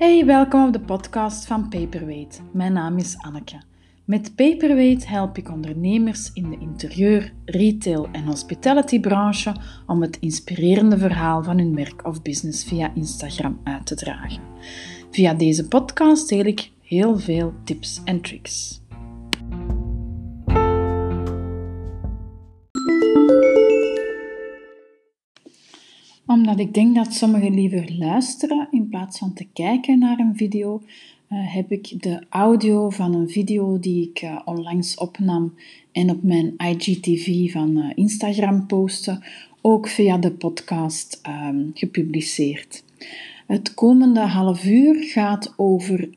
Hey, welkom op de podcast van Paperweight. Mijn naam is Anneke. Met Paperweight help ik ondernemers in de interieur, retail en hospitality branche om het inspirerende verhaal van hun werk of business via Instagram uit te dragen. Via deze podcast deel ik heel veel tips en tricks. Omdat ik denk dat sommigen liever luisteren in plaats van te kijken naar een video, uh, heb ik de audio van een video die ik uh, onlangs opnam en op mijn IGTV van uh, Instagram postte, ook via de podcast um, gepubliceerd. Het komende half uur gaat over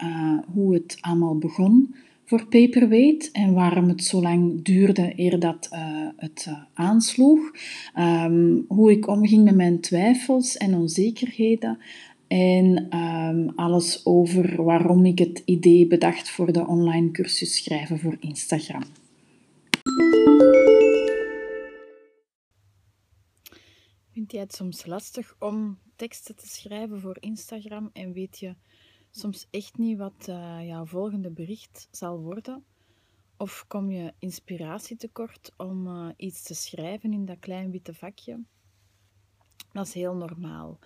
hoe het allemaal begon voor Paperweight en waarom het zo lang duurde eer dat uh, het uh, aansloeg. Um, hoe ik omging met mijn twijfels en onzekerheden. En um, alles over waarom ik het idee bedacht voor de online cursus schrijven voor Instagram. Vind jij het soms lastig om teksten te schrijven voor Instagram en weet je soms echt niet wat uh, jouw volgende bericht zal worden? Of kom je inspiratie tekort om uh, iets te schrijven in dat klein witte vakje? Dat is heel normaal.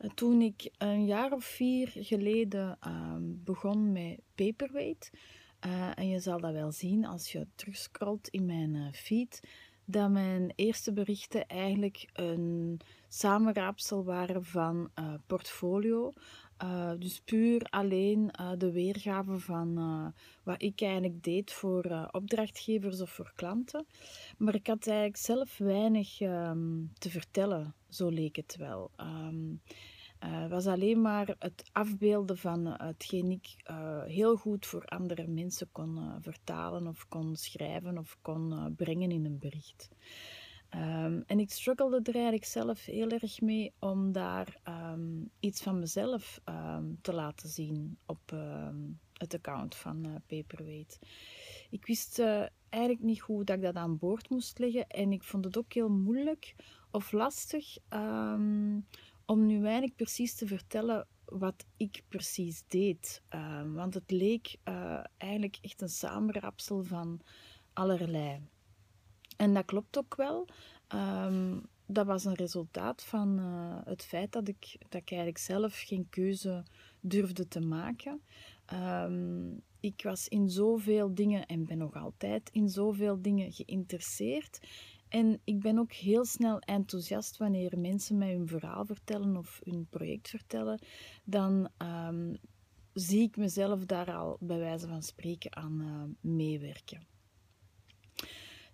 Uh, toen ik een jaar of vier geleden ehm, begon met Paperweight, en je zal dat wel zien als je terugscrollt in mijn feed, dat mijn eerste berichten eigenlijk een samenraapsel waren van portfolio, uh, dus puur alleen uh, de weergave van uh, wat ik eigenlijk deed voor opdrachtgevers of voor klanten. Maar ik had eigenlijk zelf weinig um, te vertellen, zo leek het wel. Het was alleen maar het afbeelden van hetgeen ik heel goed voor andere mensen kon vertalen of kon schrijven of kon brengen in een bericht. Um, en ik struggelde er eigenlijk zelf heel erg mee om daar um, iets van mezelf um, te laten zien op het account van uh. Ik wist uh, eigenlijk niet hoe dat ik dat aan boord moest leggen en ik vond het ook heel moeilijk of lastig om nu eigenlijk precies te vertellen wat ik precies deed. want het leek uh, eigenlijk echt een samenraapsel van allerlei. En dat klopt ook wel. Ehm, dat was een resultaat van uh, het feit dat ik, dat ik eigenlijk zelf geen keuze durfde te maken. Um, ik was in zoveel dingen en ben nog altijd in zoveel dingen geïnteresseerd. En ik ben ook heel snel enthousiast wanneer mensen mij hun verhaal vertellen of hun project vertellen. Dan um, zie ik mezelf daar al bij wijze van spreken aan uh, meewerken.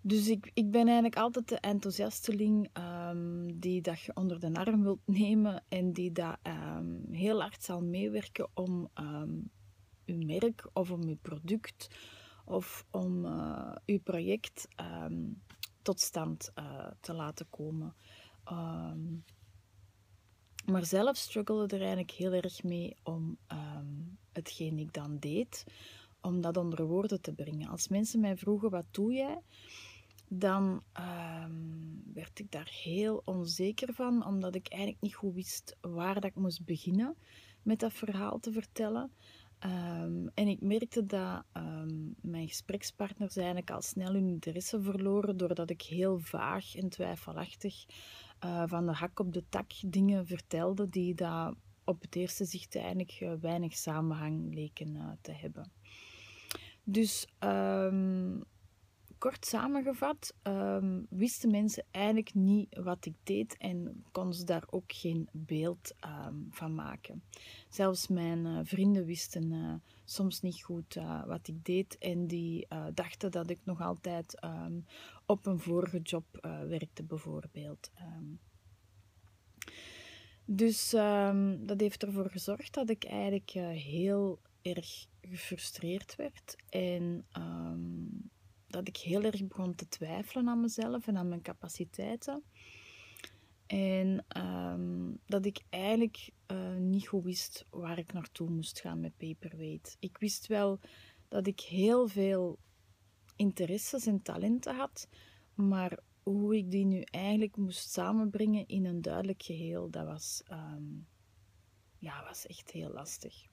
Dus ik, ik ben eigenlijk altijd de enthousiasteling um, die dat je onder de arm wilt nemen en die dat um, heel hard zal meewerken om um, uw merk of om uw product of om uh, uw project tot stand uh, te laten komen. maar zelf struggelde er eigenlijk heel erg mee om hetgeen ik dan deed, om dat onder woorden te brengen. Als mensen mij vroegen, wat doe jij? dan um, werd ik daar heel onzeker van, omdat ik eigenlijk niet goed wist waar dat ik moest beginnen met dat verhaal te vertellen. Um, en ik merkte dat um, mijn gesprekspartners eigenlijk al snel hun interesse verloren, doordat ik heel vaag en twijfelachtig uh, van de hak op de tak dingen vertelde die daar op het eerste zicht eigenlijk uh, weinig samenhang leken uh, te hebben. Dus um, kort samengevat, um, wisten mensen eigenlijk niet wat ik deed en konden ze daar ook geen beeld um, van maken. Zelfs mijn uh, vrienden wisten uh, soms niet goed uh, wat ik deed en die dachten dat ik nog altijd op een vorige job werkte, bijvoorbeeld. Dus dat heeft ervoor gezorgd dat ik eigenlijk heel erg gefrustreerd werd en dat ik heel erg begon te twijfelen aan mezelf en aan mijn capaciteiten. En ehm, dat ik eigenlijk uh, niet goed wist waar ik naartoe moest gaan met Paperweight. Ik wist wel dat ik heel veel interesses en talenten had, maar hoe ik die nu eigenlijk moest samenbrengen in een duidelijk geheel, dat was, um, ja, was echt heel lastig.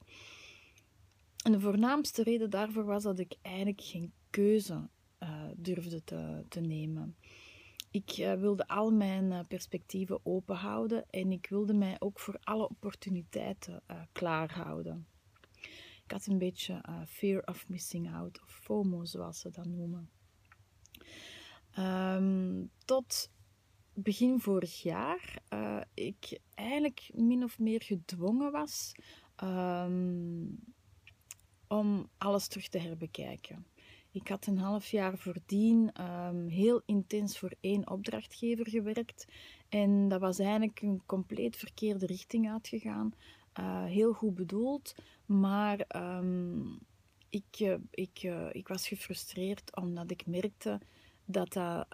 En de voornaamste reden daarvoor was dat ik eigenlijk geen keuze uh, durfde te, te nemen. Ik uh, wilde al mijn uh, perspectieven open houden en ik wilde mij ook voor alle opportuniteiten klaar houden. Ik had een beetje fear of missing out, of FOMO zoals ze dat noemen. Um, tot begin vorig jaar ik eigenlijk min of meer gedwongen was um, om alles terug te herbekijken. Ik had een half jaar voordien um, heel intens voor één opdrachtgever gewerkt. En dat was eigenlijk een compleet verkeerde richting uitgegaan. Uh, heel goed bedoeld, maar um, ik, uh, ik, uh, ik was gefrustreerd omdat ik merkte dat dat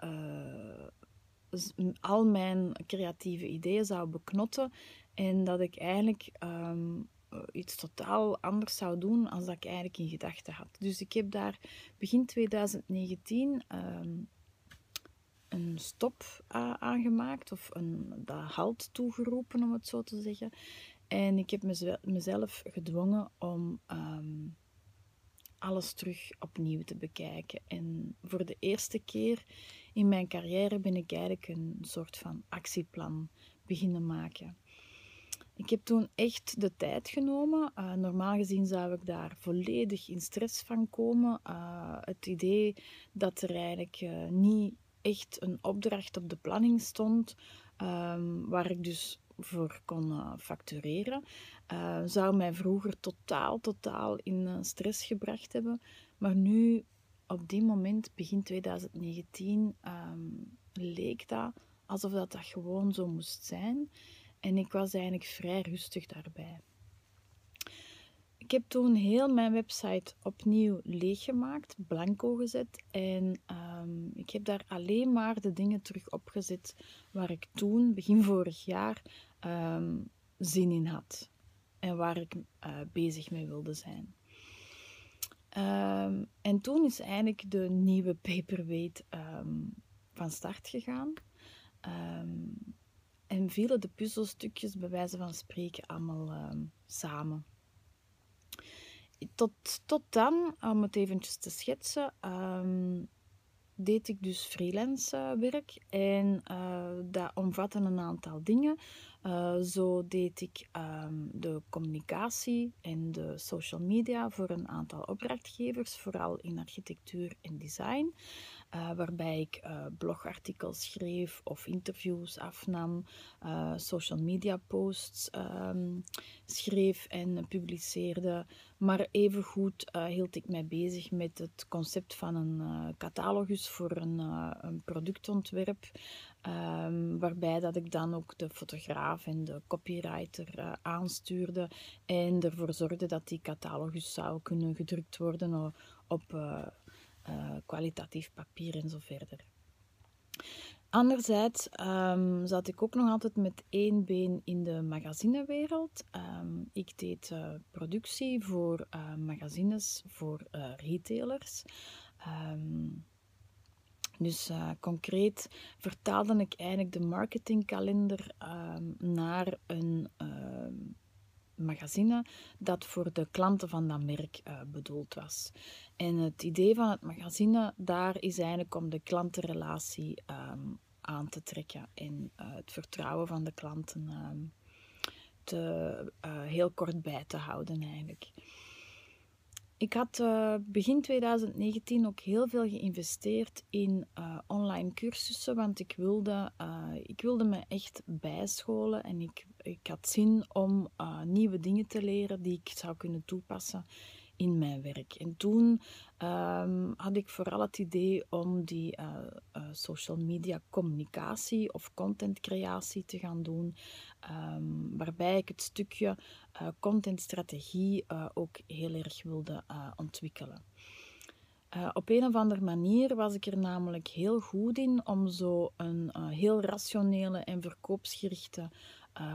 al mijn creatieve ideeën zou beknotten en dat ik eigenlijk um, iets totaal anders zou doen als dat ik eigenlijk in gedachten had. Dus ik heb daar begin 2019 um, ehm, een stop uh, aangemaakt of een de halt toegeroepen, om het zo te zeggen. En ik heb mezelf gedwongen om um, alles terug opnieuw te bekijken. En voor de eerste keer in mijn carrière ben ik eigenlijk een soort van actieplan beginnen maken. Ik heb toen echt de tijd genomen. Uh, normaal gezien zou ik daar volledig in stress van komen. Uh, het idee dat er eigenlijk uh, niet echt een opdracht op de planning stond, um, waar ik dus voor kon factureren, zou mij vroeger totaal, totaal in stress gebracht hebben. Maar nu op die moment, begin 2019, um, ehm, leek dat alsof dat, dat gewoon zo moest zijn. En ik was eigenlijk vrij rustig daarbij. Ik heb toen heel mijn website opnieuw leeggemaakt, blanco gezet. En um, ik heb daar alleen maar de dingen terug opgezet waar ik toen, begin vorig jaar, um, zin in had. En waar ik uh, bezig mee wilde zijn. Um, en toen is eigenlijk de nieuwe paperweight van start gegaan. En vielen de puzzelstukjes, bij wijze van spreken, allemaal samen. Tot, tot dan, om het eventjes te schetsen, deed ik dus freelance uh, werk. En uh, dat omvatte een aantal dingen. Uh, zo deed ik um, de communicatie en de social media voor een aantal opdrachtgevers, vooral in architectuur en design. Uh, waarbij ik uh, blogartikels schreef of interviews afnam, uh, social media posts um, schreef en publiceerde. Maar evengoed hield ik mij bezig met het concept van een catalogus voor een, een productontwerp. Um, waarbij dat ik dan ook de fotograaf en de copywriter aanstuurde en ervoor zorgde dat die catalogus zou kunnen gedrukt worden op uh, kwalitatief papier en zo verder. Anderzijds um, zat ik ook nog altijd met één been in de magazinewereld. Um, ik deed uh, productie voor uh, magazines, voor retailers. Um, dus concreet vertaalde ik eigenlijk de marketingkalender naar een magazine dat voor de klanten van dat merk uh, bedoeld was. En het idee van het magazine daar is eigenlijk om de klantenrelatie um, aan te trekken en uh, het vertrouwen van de klanten um, te, uh, heel kort bij te houden eigenlijk. Ik had uh, begin 2019 ook heel veel geïnvesteerd in uh, online cursussen, want ik wilde, uh, ik wilde me echt bijscholen en ik, ik had zin om nieuwe dingen te leren die ik zou kunnen toepassen in mijn werk. En toen um, had ik vooral het idee om die uh, uh, social media communicatie of contentcreatie te gaan doen, um, waarbij ik het stukje uh, contentstrategie ook heel erg wilde ontwikkelen. op een of andere manier was ik er namelijk heel goed in om zo een heel rationele en verkoopsgerichte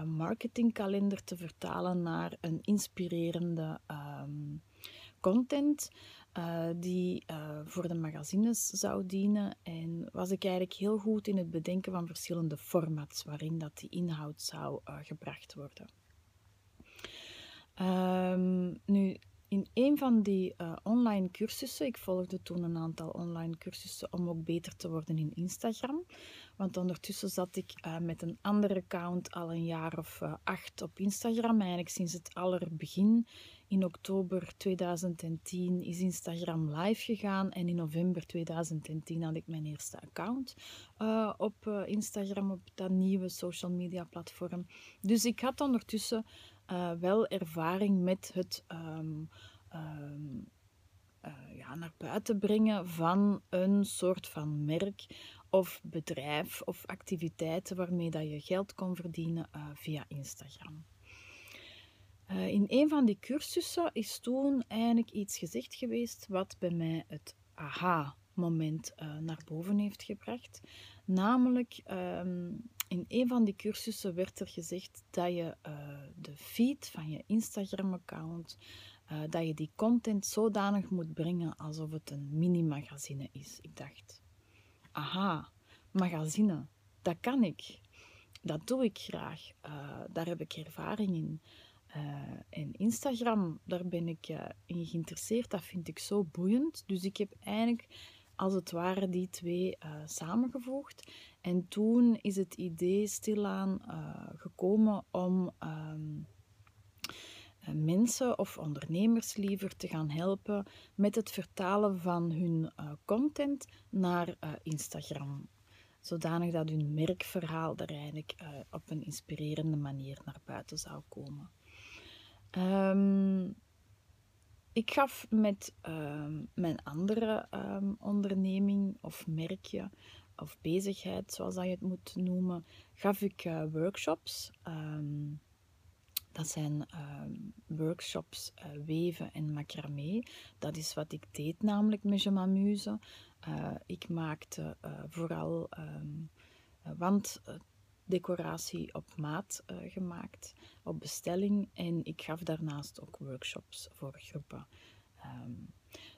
marketingkalender te vertalen naar een inspirerende um, content uh, die uh, voor de magazines zou dienen. En was ik eigenlijk heel goed in het bedenken van verschillende formats waarin dat die inhoud zou gebracht worden. Ehm, nu, in een van die online cursussen, ik volgde toen een aantal online cursussen om ook beter te worden in Instagram. Want ondertussen zat ik uh, met een ander account al een jaar of uh, acht op Instagram. Eigenlijk sinds het allerbegin. In oktober 2010 is Instagram live gegaan. En in november 2010 had ik mijn eerste account op Instagram, op dat nieuwe social media platform. Dus ik had ondertussen wel ervaring met het um, um, ja, naar buiten brengen van een soort van merk of bedrijf of activiteiten waarmee dat je geld kon verdienen uh, via Instagram. in een van die cursussen is toen eigenlijk iets gezegd geweest wat bij mij het aha-moment naar boven heeft gebracht. Namelijk, um, in een van die cursussen werd er gezegd dat je de feed van je Instagram-account, uh, dat je die content zodanig moet brengen alsof het een mini-magazine is. Ik dacht, aha, magazine, dat kan ik. Dat doe ik graag. Uh, daar heb ik ervaring in. en Instagram, daar ben ik in geïnteresseerd. Dat vind ik zo boeiend. Dus ik heb eigenlijk als het ware die twee uh, samengevoegd. En toen is het idee stilaan uh, gekomen om um, mensen of ondernemers liever te gaan helpen met het vertalen van hun uh, content naar Instagram. Zodanig dat hun merkverhaal er eigenlijk op een inspirerende manier naar buiten zou komen. Um, ik gaf met ehm, mijn andere um, onderneming of merkje of bezigheid, zoals dat je het moet noemen, gaf ik workshops. Dat zijn workshops uh, weven en macramé. Dat is wat ik deed namelijk met Je m'amuse. Uh, ik maakte vooral want decoratie op maat gemaakt, op bestelling. En ik gaf daarnaast ook workshops voor groepen. Um,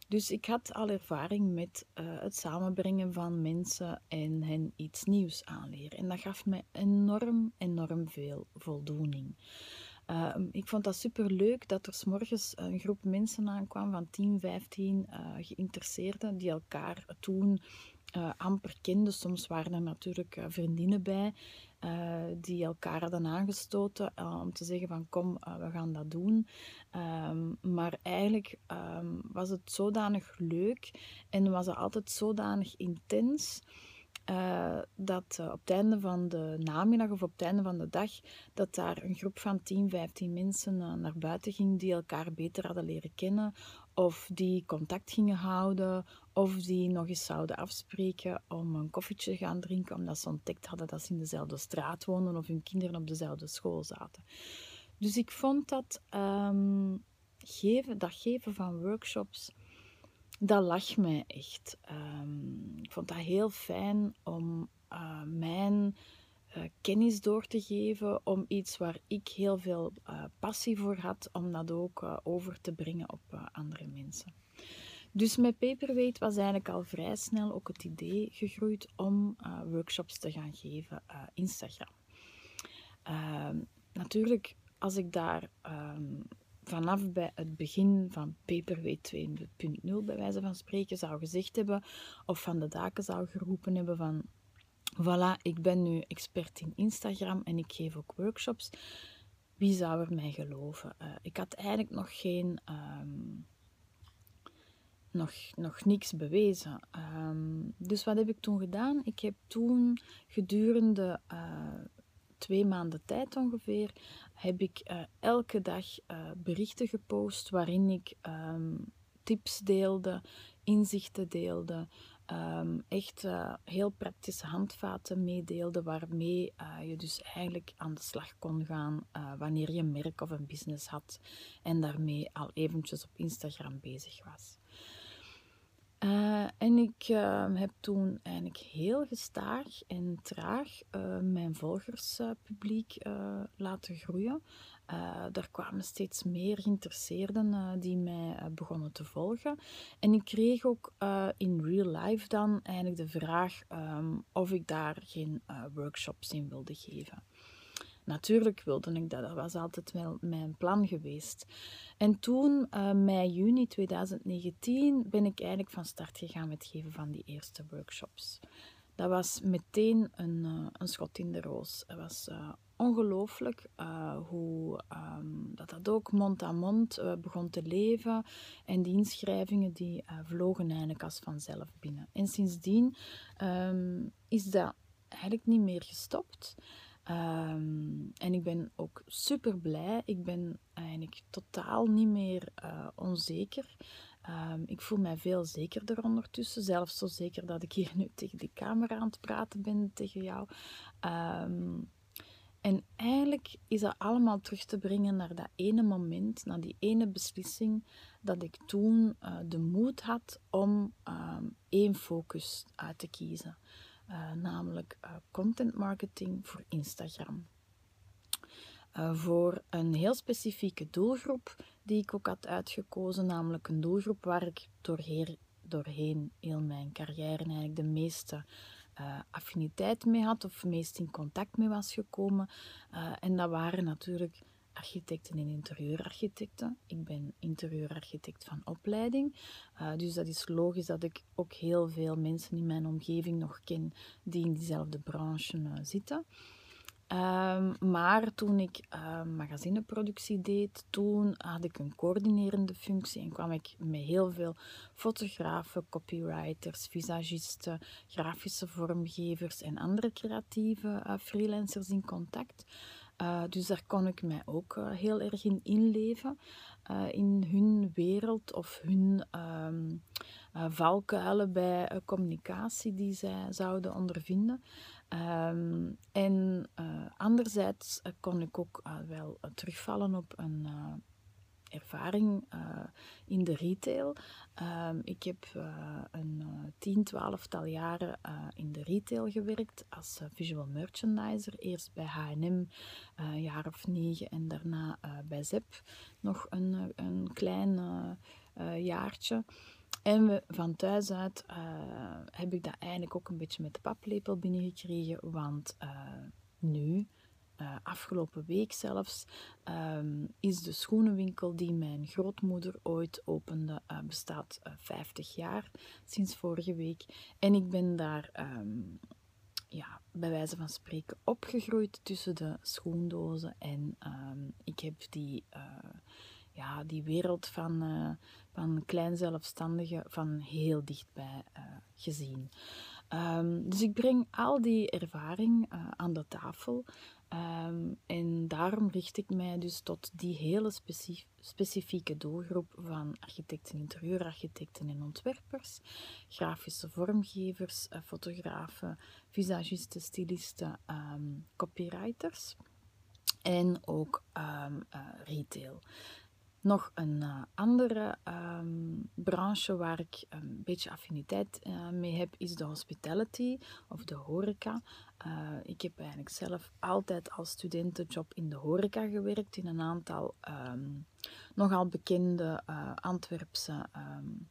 dus ik had al ervaring met het samenbrengen van mensen en hen iets nieuws aanleren. En dat gaf me enorm, enorm veel voldoening. Uh, ik vond dat super leuk dat er s morgens een groep mensen aankwam van 10, 15 uh, geïnteresseerden die elkaar toen uh, amper kenden. Soms waren er natuurlijk vriendinnen bij die elkaar hadden aangestoten om te zeggen van kom, we gaan dat doen. Um, maar eigenlijk um, was het zodanig leuk en was het altijd zodanig intens uh, dat uh, op het einde van de namiddag of op het einde van de dag, dat daar een groep van 10, 15 mensen uh, naar buiten ging die elkaar beter hadden leren kennen, of die contact gingen houden, of die nog eens zouden afspreken om een koffietje te gaan drinken, omdat ze ontdekt hadden dat ze in dezelfde straat woonden of hun kinderen op dezelfde school zaten. Dus ik vond dat um, geven, dat geven van workshops dat lag mij echt. Um, ik vond dat heel fijn om uh, mijn uh, kennis door te geven, om iets waar ik heel veel uh, passie voor had, om dat ook over te brengen op andere mensen. Dus met Paperweight was eigenlijk al vrij snel ook het idee gegroeid om workshops te gaan geven Instagram. Ehm, natuurlijk, als ik daar um, vanaf bij het begin van Paperweight 2.0 bij wijze van spreken zou gezegd hebben of van de daken zou geroepen hebben van voilà, ik ben nu expert in Instagram en ik geef ook workshops. Wie zou er mij geloven? Uh, ik had eigenlijk nog geen... Um, nog, nog niks bewezen. Um, dus wat heb ik toen gedaan? Ik heb toen gedurende uh, twee maanden tijd ongeveer heb ik uh, elke dag uh, berichten gepost waarin ik um, tips deelde, inzichten deelde, um, echt uh, heel praktische handvaten meedeelde waarmee je dus eigenlijk aan de slag kon gaan wanneer je een merk of een business had en daarmee al eventjes op Instagram bezig was. Uh, en ik uh, heb toen eigenlijk heel gestaag en traag uh, mijn volgerspubliek laten groeien. er kwamen steeds meer geïnteresseerden die mij begonnen te volgen. En ik kreeg ook in real life dan eigenlijk de vraag um, of ik daar geen workshops in wilde geven. Natuurlijk wilde ik dat. Dat was altijd wel mijn plan geweest. En toen, uh, mei, juni 2019, ben ik eigenlijk van start gegaan met het geven van die eerste workshops. Dat was meteen een, uh, een schot in de roos. Het was uh, ongelooflijk hoe um, dat, dat ook mond aan mond begon te leven. En die inschrijvingen die vlogen eigenlijk als vanzelf binnen. En sindsdien um, is dat eigenlijk niet meer gestopt. Um, en ik ben ook super blij. Ik ben eigenlijk totaal niet meer uh, onzeker. Um, ik voel mij veel zekerder ondertussen. Zelfs zo zeker dat ik hier nu tegen de camera aan het praten ben, tegen jou. Um, en eigenlijk is dat allemaal terug te brengen naar dat ene moment, naar die ene beslissing, dat ik toen uh, de moed had om één focus uit te kiezen. Uh, namelijk uh, content marketing voor Instagram. Uh, voor een heel specifieke doelgroep die ik ook had uitgekozen, namelijk een doelgroep waar ik doorheen, doorheen heel mijn carrière eigenlijk de meeste affiniteit mee had of meest in contact mee was gekomen. en dat waren natuurlijk architecten en interieurarchitecten. Ik ben interieurarchitect van opleiding. Uh, dus dat is logisch dat ik ook heel veel mensen in mijn omgeving nog ken die in diezelfde branche uh, zitten. Um, maar toen ik uh, magazineproductie deed, toen had ik een coördinerende functie en kwam ik met heel veel fotografen, copywriters, visagisten, grafische vormgevers en andere creatieve freelancers in contact. Uh, dus daar kon ik mij ook uh, heel erg in inleven. Uh, in hun wereld of hun um, valkuilen bij communicatie die zij zouden ondervinden. Um, en anderzijds kon ik ook wel terugvallen op een ervaring uh, in de retail. Uh, ik heb uh, een tien, twaalftal jaren in de retail gewerkt als visual merchandiser. Eerst bij H&M een jaar of negen en daarna bij ZEP nog een, een klein jaartje. En van thuis uit heb ik dat eigenlijk ook een beetje met de paplepel binnengekregen, want nu uh, afgelopen week zelfs, um, is de schoenenwinkel die mijn grootmoeder ooit opende, uh, bestaat uh, eh, 50 jaar sinds vorige week. En ik ben daar, um, ja, bij wijze van spreken, opgegroeid tussen de schoendozen. En um, ik heb die, ja, die wereld van, van klein zelfstandigen van heel dichtbij gezien. dus ik breng al die ervaring aan de tafel. Um, en daarom richt ik mij dus tot die hele specifieke doelgroep van architecten, interieurarchitecten en ontwerpers, grafische vormgevers, uh, fotografen, visagisten, stylisten, um, copywriters en ook um, uh, retail. Nog een uh, andere branche waar ik een beetje affiniteit mee heb, is de hospitality of de horeca. Uh, ik heb eigenlijk zelf altijd als studentenjob in de horeca gewerkt, in een aantal um, nogal bekende Antwerpse um,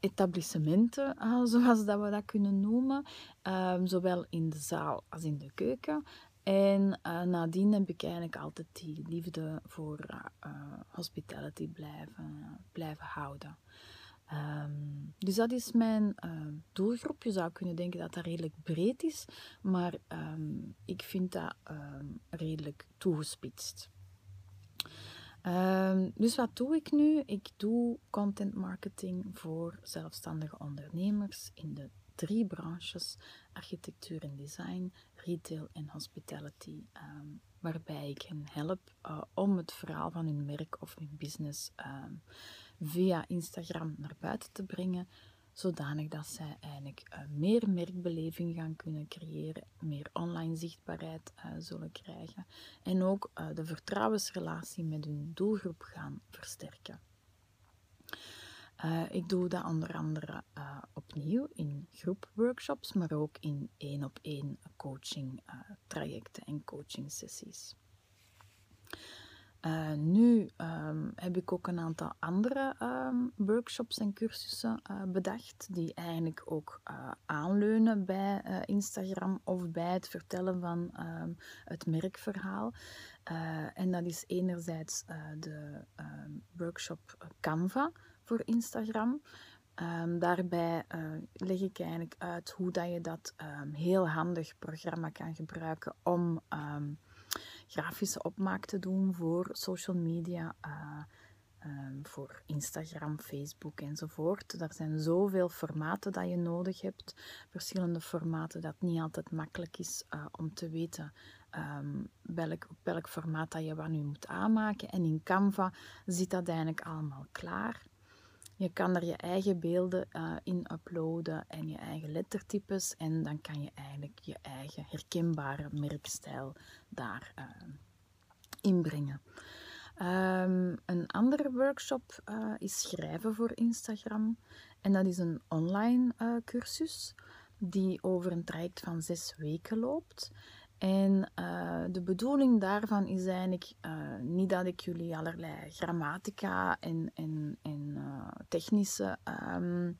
etablissementen, zoals dat we dat kunnen noemen. zowel in de zaal als in de keuken. En nadien heb ik eigenlijk altijd die liefde voor hospitality blijven, blijven houden. Um, dus dat is mijn uh, doelgroep. Je zou kunnen denken dat dat redelijk breed is, maar um, ik vind dat um, redelijk toegespitst. dus wat doe ik nu? Ik doe content marketing voor zelfstandige ondernemers in de drie branches: architectuur en design, retail en hospitality. Waarbij ik hen help uh, om het verhaal van hun merk of hun business via Instagram naar buiten te brengen, zodanig dat zij eigenlijk uh, meer merkbeleving gaan kunnen creëren, meer online zichtbaarheid uh, zullen krijgen en ook de vertrouwensrelatie met hun doelgroep gaan versterken. Ik doe dat onder andere opnieuw in groepworkshops, maar ook in één op één coaching trajecten en coaching sessies. Uh, nu um, heb ik ook een aantal andere um, workshops en cursussen uh, bedacht, die eigenlijk ook uh, aanleunen bij Instagram of bij het vertellen van um, het merkverhaal. en dat is enerzijds de workshop Canva voor Instagram. daarbij leg ik eigenlijk uit hoe dat je dat heel handig programma kan gebruiken om grafische opmaak te doen voor social media, uh, voor Instagram, Facebook enzovoort. Er zijn zoveel formaten dat je nodig hebt, verschillende formaten dat niet altijd makkelijk is uh, om te weten um, welk, welk formaat dat je wat nu moet aanmaken. En in Canva zit dat eigenlijk allemaal klaar. Je kan er je eigen beelden uh, in uploaden en je eigen lettertypes. En dan kan je eigenlijk je eigen herkenbare merkstijl daar uh, inbrengen. Um, een andere workshop uh, is schrijven voor Instagram. En dat is een online cursus die over een traject van zes weken loopt. En uh, de bedoeling daarvan is eigenlijk uh, niet dat ik jullie allerlei grammatica en, en, en uh, technische um,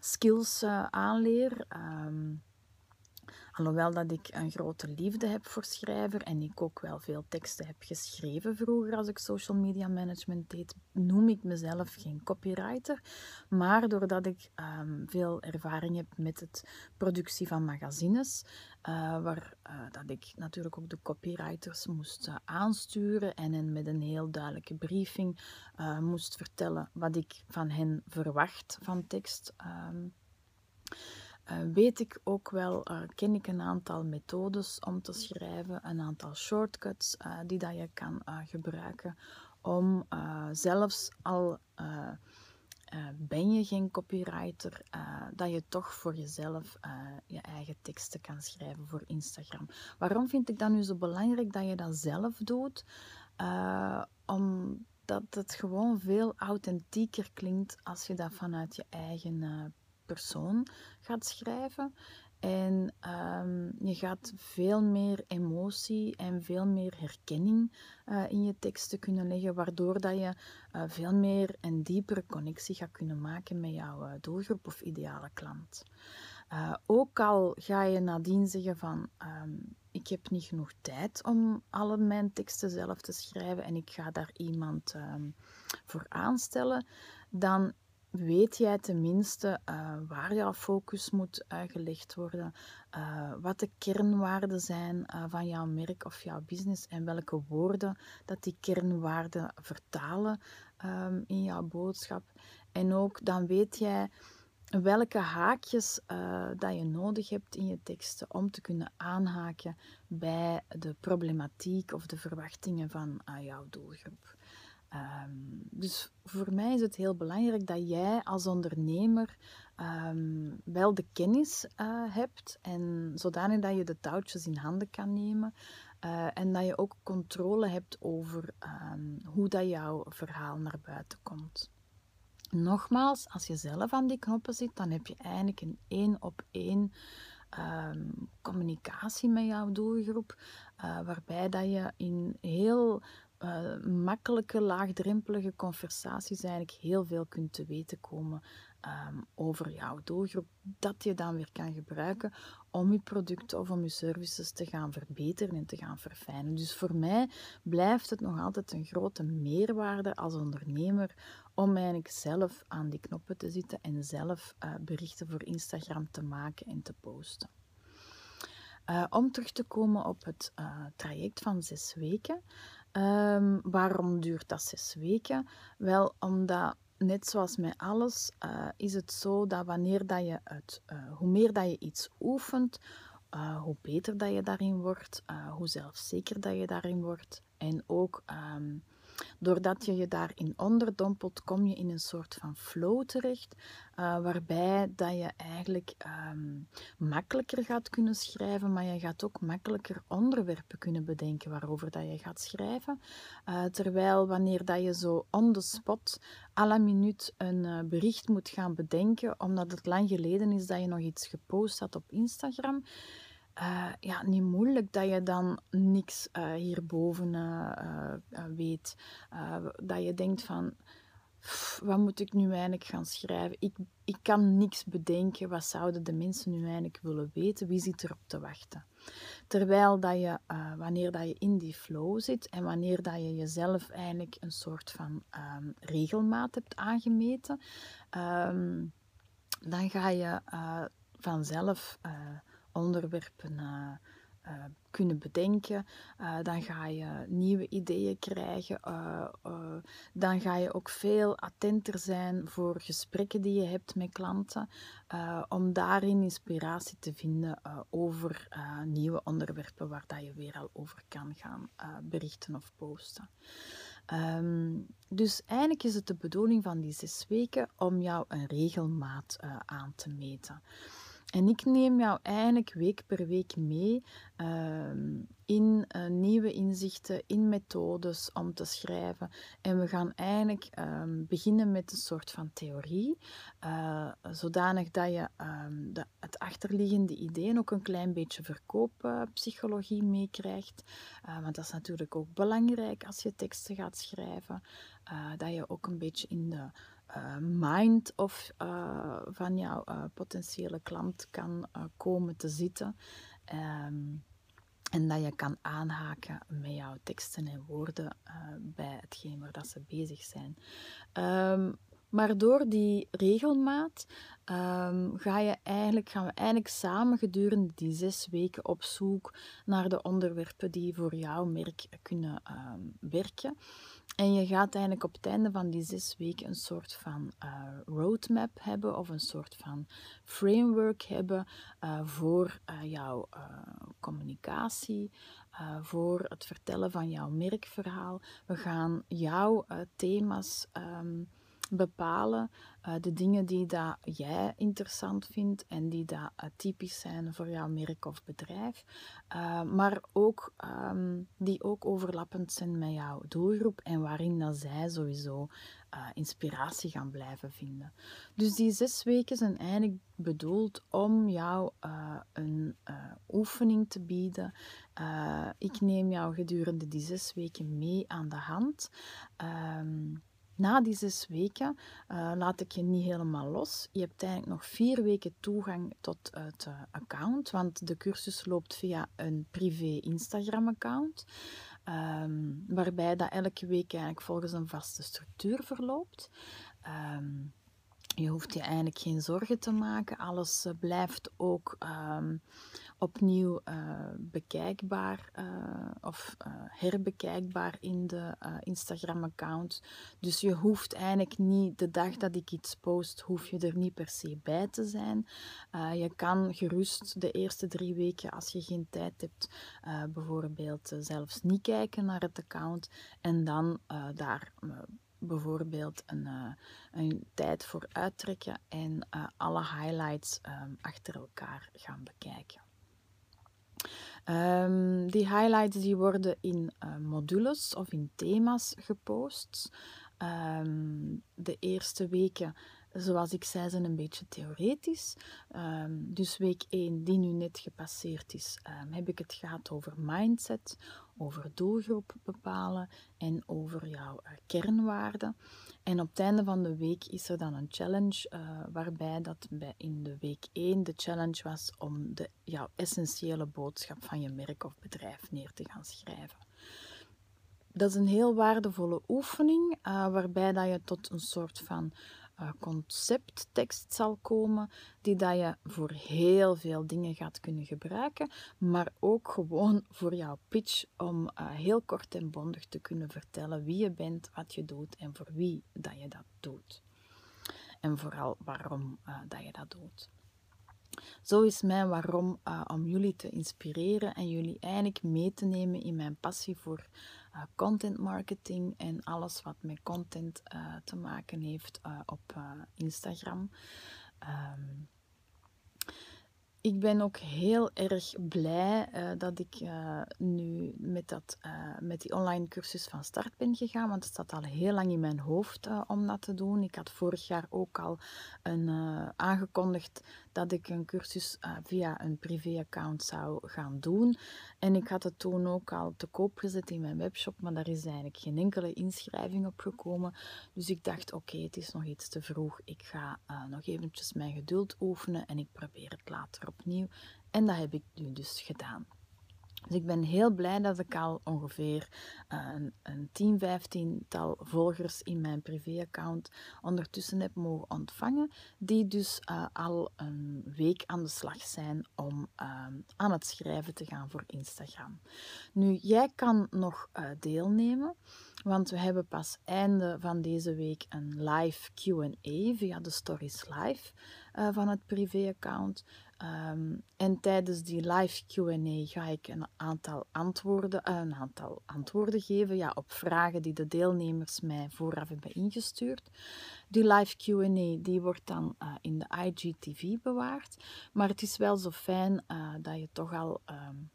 skills aanleer. Um, Alhoewel dat ik een grote liefde heb voor schrijver en ik ook wel veel teksten heb geschreven vroeger als ik social media management deed, noem ik mezelf geen copywriter. Maar doordat ik um, veel ervaring heb met het productie van magazines, uh, waar uh, dat ik natuurlijk ook de copywriters moest uh, aansturen en hen met een heel duidelijke briefing moest vertellen wat ik van hen verwacht van tekst. Uh, weet ik ook wel, uh, ken ik een aantal methodes om te schrijven, een aantal shortcuts uh, die dat je kan gebruiken om zelfs al ben je geen copywriter, dat je toch voor jezelf je eigen teksten kan schrijven voor Instagram. Waarom vind ik dat nu zo belangrijk dat je dat zelf doet? omdat het gewoon veel authentieker klinkt als je dat vanuit je eigen persoon gaat schrijven. En um, je gaat veel meer emotie en veel meer herkenning uh, in je teksten kunnen leggen, waardoor dat je uh, veel meer en diepere connectie gaat kunnen maken met jouw uh, doelgroep of ideale klant. ook al ga je nadien zeggen van um, ik heb niet genoeg tijd om alle mijn teksten zelf te schrijven en ik ga daar iemand um, voor aanstellen, dan weet jij tenminste uh, waar jouw focus moet uh, gelegd worden, uh, wat de kernwaarden zijn van jouw merk of jouw business en welke woorden dat die kernwaarden vertalen um, in jouw boodschap. En ook dan weet jij welke haakjes dat je nodig hebt in je teksten om te kunnen aanhaken bij de problematiek of de verwachtingen van jouw doelgroep. Um, dus voor mij is het heel belangrijk dat jij als ondernemer um, wel de kennis uh, hebt en zodanig dat je de touwtjes in handen kan nemen uh, en dat je ook controle hebt over um, hoe dat jouw verhaal naar buiten komt. Nogmaals, als je zelf aan die knoppen zit, dan heb je eigenlijk een één op één communicatie met jouw doelgroep, uh, waarbij dat je in heel uh, makkelijke, laagdrempelige conversaties eigenlijk heel veel kunt te weten komen um, over jouw doelgroep. Dat je dan weer kan gebruiken om je producten of om je services te gaan verbeteren en te gaan verfijnen. Dus voor mij blijft het nog altijd een grote meerwaarde als ondernemer om eigenlijk zelf aan die knoppen te zitten en zelf uh, berichten voor Instagram te maken en te posten. Uh, om terug te komen op het traject van zes weken. Um, waarom duurt dat zes weken? Wel, omdat net zoals met alles uh, is het zo dat wanneer dat je het, uh, hoe meer dat je iets oefent, uh, hoe beter dat je daarin wordt, hoe zelfzeker dat je daarin wordt. En ook um, Doordat je je daarin onderdompelt, kom je in een soort van flow terecht, uh, waarbij dat je eigenlijk um, makkelijker gaat kunnen schrijven, maar je gaat ook makkelijker onderwerpen kunnen bedenken waarover dat je gaat schrijven. Uh, terwijl wanneer dat je zo on the spot à la minuut een uh, bericht moet gaan bedenken, omdat het lang geleden is dat je nog iets gepost had op Instagram, ja, niet moeilijk dat je dan niks hierboven weet. dat je denkt van wat moet ik nu eigenlijk gaan schrijven? Ik, ik kan niks bedenken. Wat zouden de mensen nu eigenlijk willen weten? Wie zit erop te wachten? Terwijl dat je, wanneer dat je in die flow zit en wanneer dat je jezelf eigenlijk een soort van um, regelmaat hebt aangemeten, um, dan ga je vanzelf onderwerpen uh, kunnen bedenken. Uh, dan ga je nieuwe ideeën krijgen. Dan ga je ook veel attenter zijn voor gesprekken die je hebt met klanten. om daarin inspiratie te vinden over nieuwe onderwerpen waar dat je weer al over kan gaan berichten of posten. Um, dus eigenlijk is het de bedoeling van die zes weken om jou een regelmaat aan te meten. En ik neem jou eigenlijk week per week mee ehm, in uh, nieuwe inzichten, in methodes om te schrijven. En we gaan eigenlijk um, beginnen met een soort van theorie, uh, zodanig dat je um, de, het achterliggende ideeën ook een klein beetje verkooppsychologie meekrijgt. Uh, want dat is natuurlijk ook belangrijk als je teksten gaat schrijven, dat je ook een beetje in de uh, mind of uh, van jouw uh, potentiële klant kan komen te zitten. Um, en dat je kan aanhaken met jouw teksten en woorden bij hetgeen waar dat ze bezig zijn. Um, maar door die regelmaat um, ga je eigenlijk, gaan we eigenlijk samen gedurende die zes weken op zoek naar de onderwerpen die voor jouw merk kunnen werken. En je gaat eigenlijk op het einde van die zes weken een soort van uh, roadmap hebben of een soort van framework hebben uh, voor uh, jouw communicatie, voor het vertellen van jouw merkverhaal. We gaan jouw thema's. Um, bepalen uh, de dingen die dat jij interessant vindt en die dat uh, typisch zijn voor jouw merk of bedrijf, uh, maar ook um, die ook overlappend zijn met jouw doelgroep en waarin dat zij sowieso inspiratie gaan blijven vinden. Dus die zes weken zijn eigenlijk bedoeld om jou een oefening te bieden. ik neem jou gedurende die zes weken mee aan de hand. Um, na die zes weken uh, laat ik je niet helemaal los. Je hebt eigenlijk nog vier weken toegang tot het uh, account, want de cursus loopt via een privé Instagram-account. Um, waarbij dat elke week eigenlijk volgens een vaste structuur verloopt. Um, je hoeft je eigenlijk geen zorgen te maken. Alles uh, blijft ook um, opnieuw uh, bekijkbaar uh, of herbekijkbaar in de Instagram-account. Dus je hoeft eigenlijk niet de dag dat ik iets post, hoef je er niet per se bij te zijn. je kan gerust de eerste drie weken, als je geen tijd hebt, bijvoorbeeld zelfs niet kijken naar het account en dan daar bijvoorbeeld een, uh, een tijd voor uittrekken en uh, alle highlights um, achter elkaar gaan bekijken. Um, die highlights die worden in uh, modules of in thema's gepost. Um, de eerste weken zoals ik zei, zijn een beetje theoretisch. Dus week 1, die nu net gepasseerd is, heb ik het gehad over mindset, over doelgroep bepalen en over jouw uh, kernwaarden. En op het einde van de week is er dan een challenge, uh, waarbij dat bij in de week 1 de challenge was om de, jouw essentiële boodschap van je merk of bedrijf neer te gaan schrijven. Dat is een heel waardevolle oefening, uh, waarbij dat je tot een soort van concepttekst zal komen, die dat je voor heel veel dingen gaat kunnen gebruiken, maar ook gewoon voor jouw pitch om uh, heel kort en bondig te kunnen vertellen wie je bent, wat je doet en voor wie dat je dat doet. En vooral waarom uh, dat je dat doet. Zo is mijn waarom om jullie te inspireren en jullie eigenlijk mee te nemen in mijn passie voor uh, content marketing en alles wat met content uh, te maken heeft op Instagram. Um, ik ben ook heel erg blij dat ik nu met, dat, uh, met die online cursus van start ben gegaan. Want het zat al heel lang in mijn hoofd om dat te doen. Ik had vorig jaar ook al een, aangekondigd dat ik een cursus via een privé-account zou gaan doen. En ik had het toen ook al te koop gezet in mijn webshop, maar daar is eigenlijk geen enkele inschrijving op gekomen. Dus ik dacht, oké, het is nog iets te vroeg. Ik ga nog eventjes mijn geduld oefenen en ik probeer het later opnieuw. En dat heb ik nu dus gedaan. Dus ik ben heel blij dat ik al ongeveer uh, een, een 10, 15 tal volgers in mijn privéaccount ondertussen heb mogen ontvangen, die dus uh, al een week aan de slag zijn om uh, aan het schrijven te gaan voor Instagram. Nu, jij kan nog uh, deelnemen. Want we hebben pas einde van deze week een live QA via de Stories Live van het privéaccount. Um, en tijdens die live QA ga ik een aantal, antwoorden, uh, een aantal antwoorden geven ja, op vragen die de deelnemers mij vooraf hebben ingestuurd. Die live QA die wordt dan uh, in de IGTV bewaard. Maar het is wel zo fijn dat je toch al um,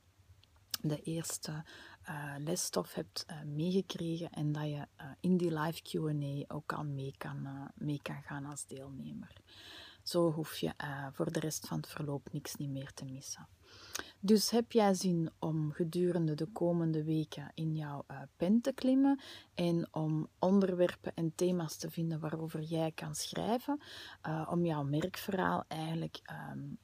de eerste lesstof hebt meegekregen en dat je in die live QA ook al mee kan, mee kan gaan als deelnemer. Zo hoef je voor de rest van het verloop niks niet meer te missen. Dus heb jij zin om gedurende de komende weken in jouw pen te klimmen en om onderwerpen en thema's te vinden waarover jij kan schrijven, om jouw merkverhaal eigenlijk um,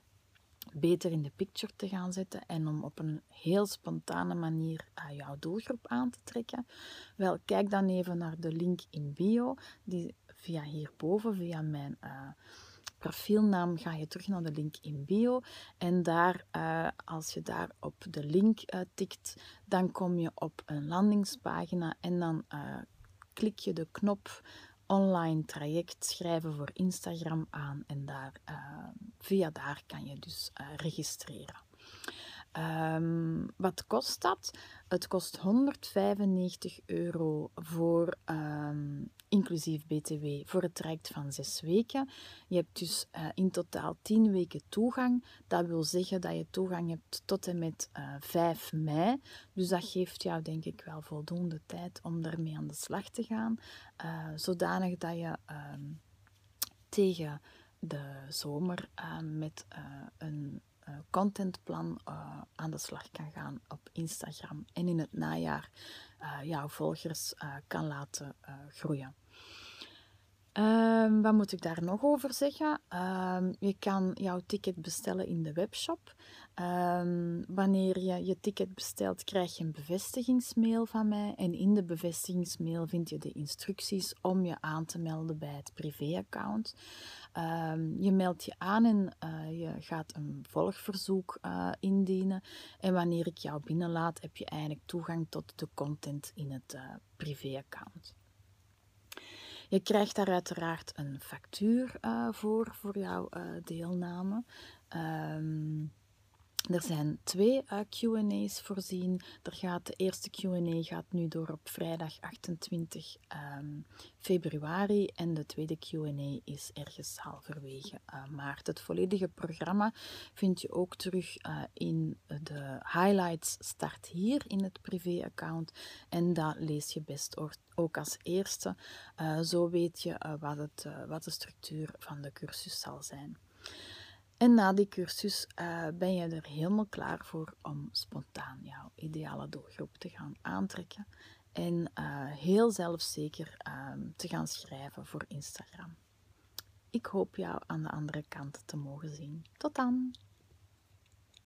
beter in de picture te gaan zetten en om op een heel spontane manier jouw doelgroep aan te trekken? Wel, kijk dan even naar de link in bio, die via hierboven, via mijn profielnaam, ga je terug naar de link in bio. En daar, uh, als je daar op de link tikt, dan kom je op een landingspagina en dan klik je de knop online traject schrijven voor Instagram aan en daar, via daar kan je dus registreren. Um, wat kost dat? Het kost 195 euro voor um, inclusief BTW voor het traject van zes weken. Je hebt dus uh, in totaal 10 weken toegang. Dat wil zeggen dat je toegang hebt tot en met uh, 5 mei. Dus dat geeft jou denk ik wel voldoende tijd om daarmee aan de slag te gaan. Uh, zodanig dat je ehm, tegen de zomer met een contentplan aan de slag kan gaan op Instagram en in het najaar jouw volgers kan laten groeien. Um, wat moet ik daar nog over zeggen? Um, je kan jouw ticket bestellen in de webshop. Um, wanneer je je ticket bestelt, krijg je een bevestigingsmail van mij. En in de bevestigingsmail vind je de instructies om je aan te melden bij het privéaccount. je meldt je aan en uh, je gaat een volgverzoek uh, indienen. En wanneer ik jou binnenlaat, heb je eigenlijk toegang tot de content in het uh, privéaccount. Je krijgt daar uiteraard een factuur uh, voor, voor jouw uh, deelname. Um, er zijn twee uh, Q&A's voorzien. Er gaat, de eerste Q&A gaat nu door op vrijdag 28 um, ehm, februari en de tweede Q&A is ergens halverwege uh, maart. Het volledige programma vind je ook terug uh, in de highlights start hier in het privéaccount en dat lees je best ook als eerste. zo weet je wat, het, wat de structuur van de cursus zal zijn. En na die cursus uh, ben je er helemaal klaar voor om spontaan jouw ideale doelgroep te gaan aantrekken en uh, heel zelfzeker uh, te gaan schrijven voor Instagram. Ik hoop jou aan de andere kant te mogen zien. Tot dan!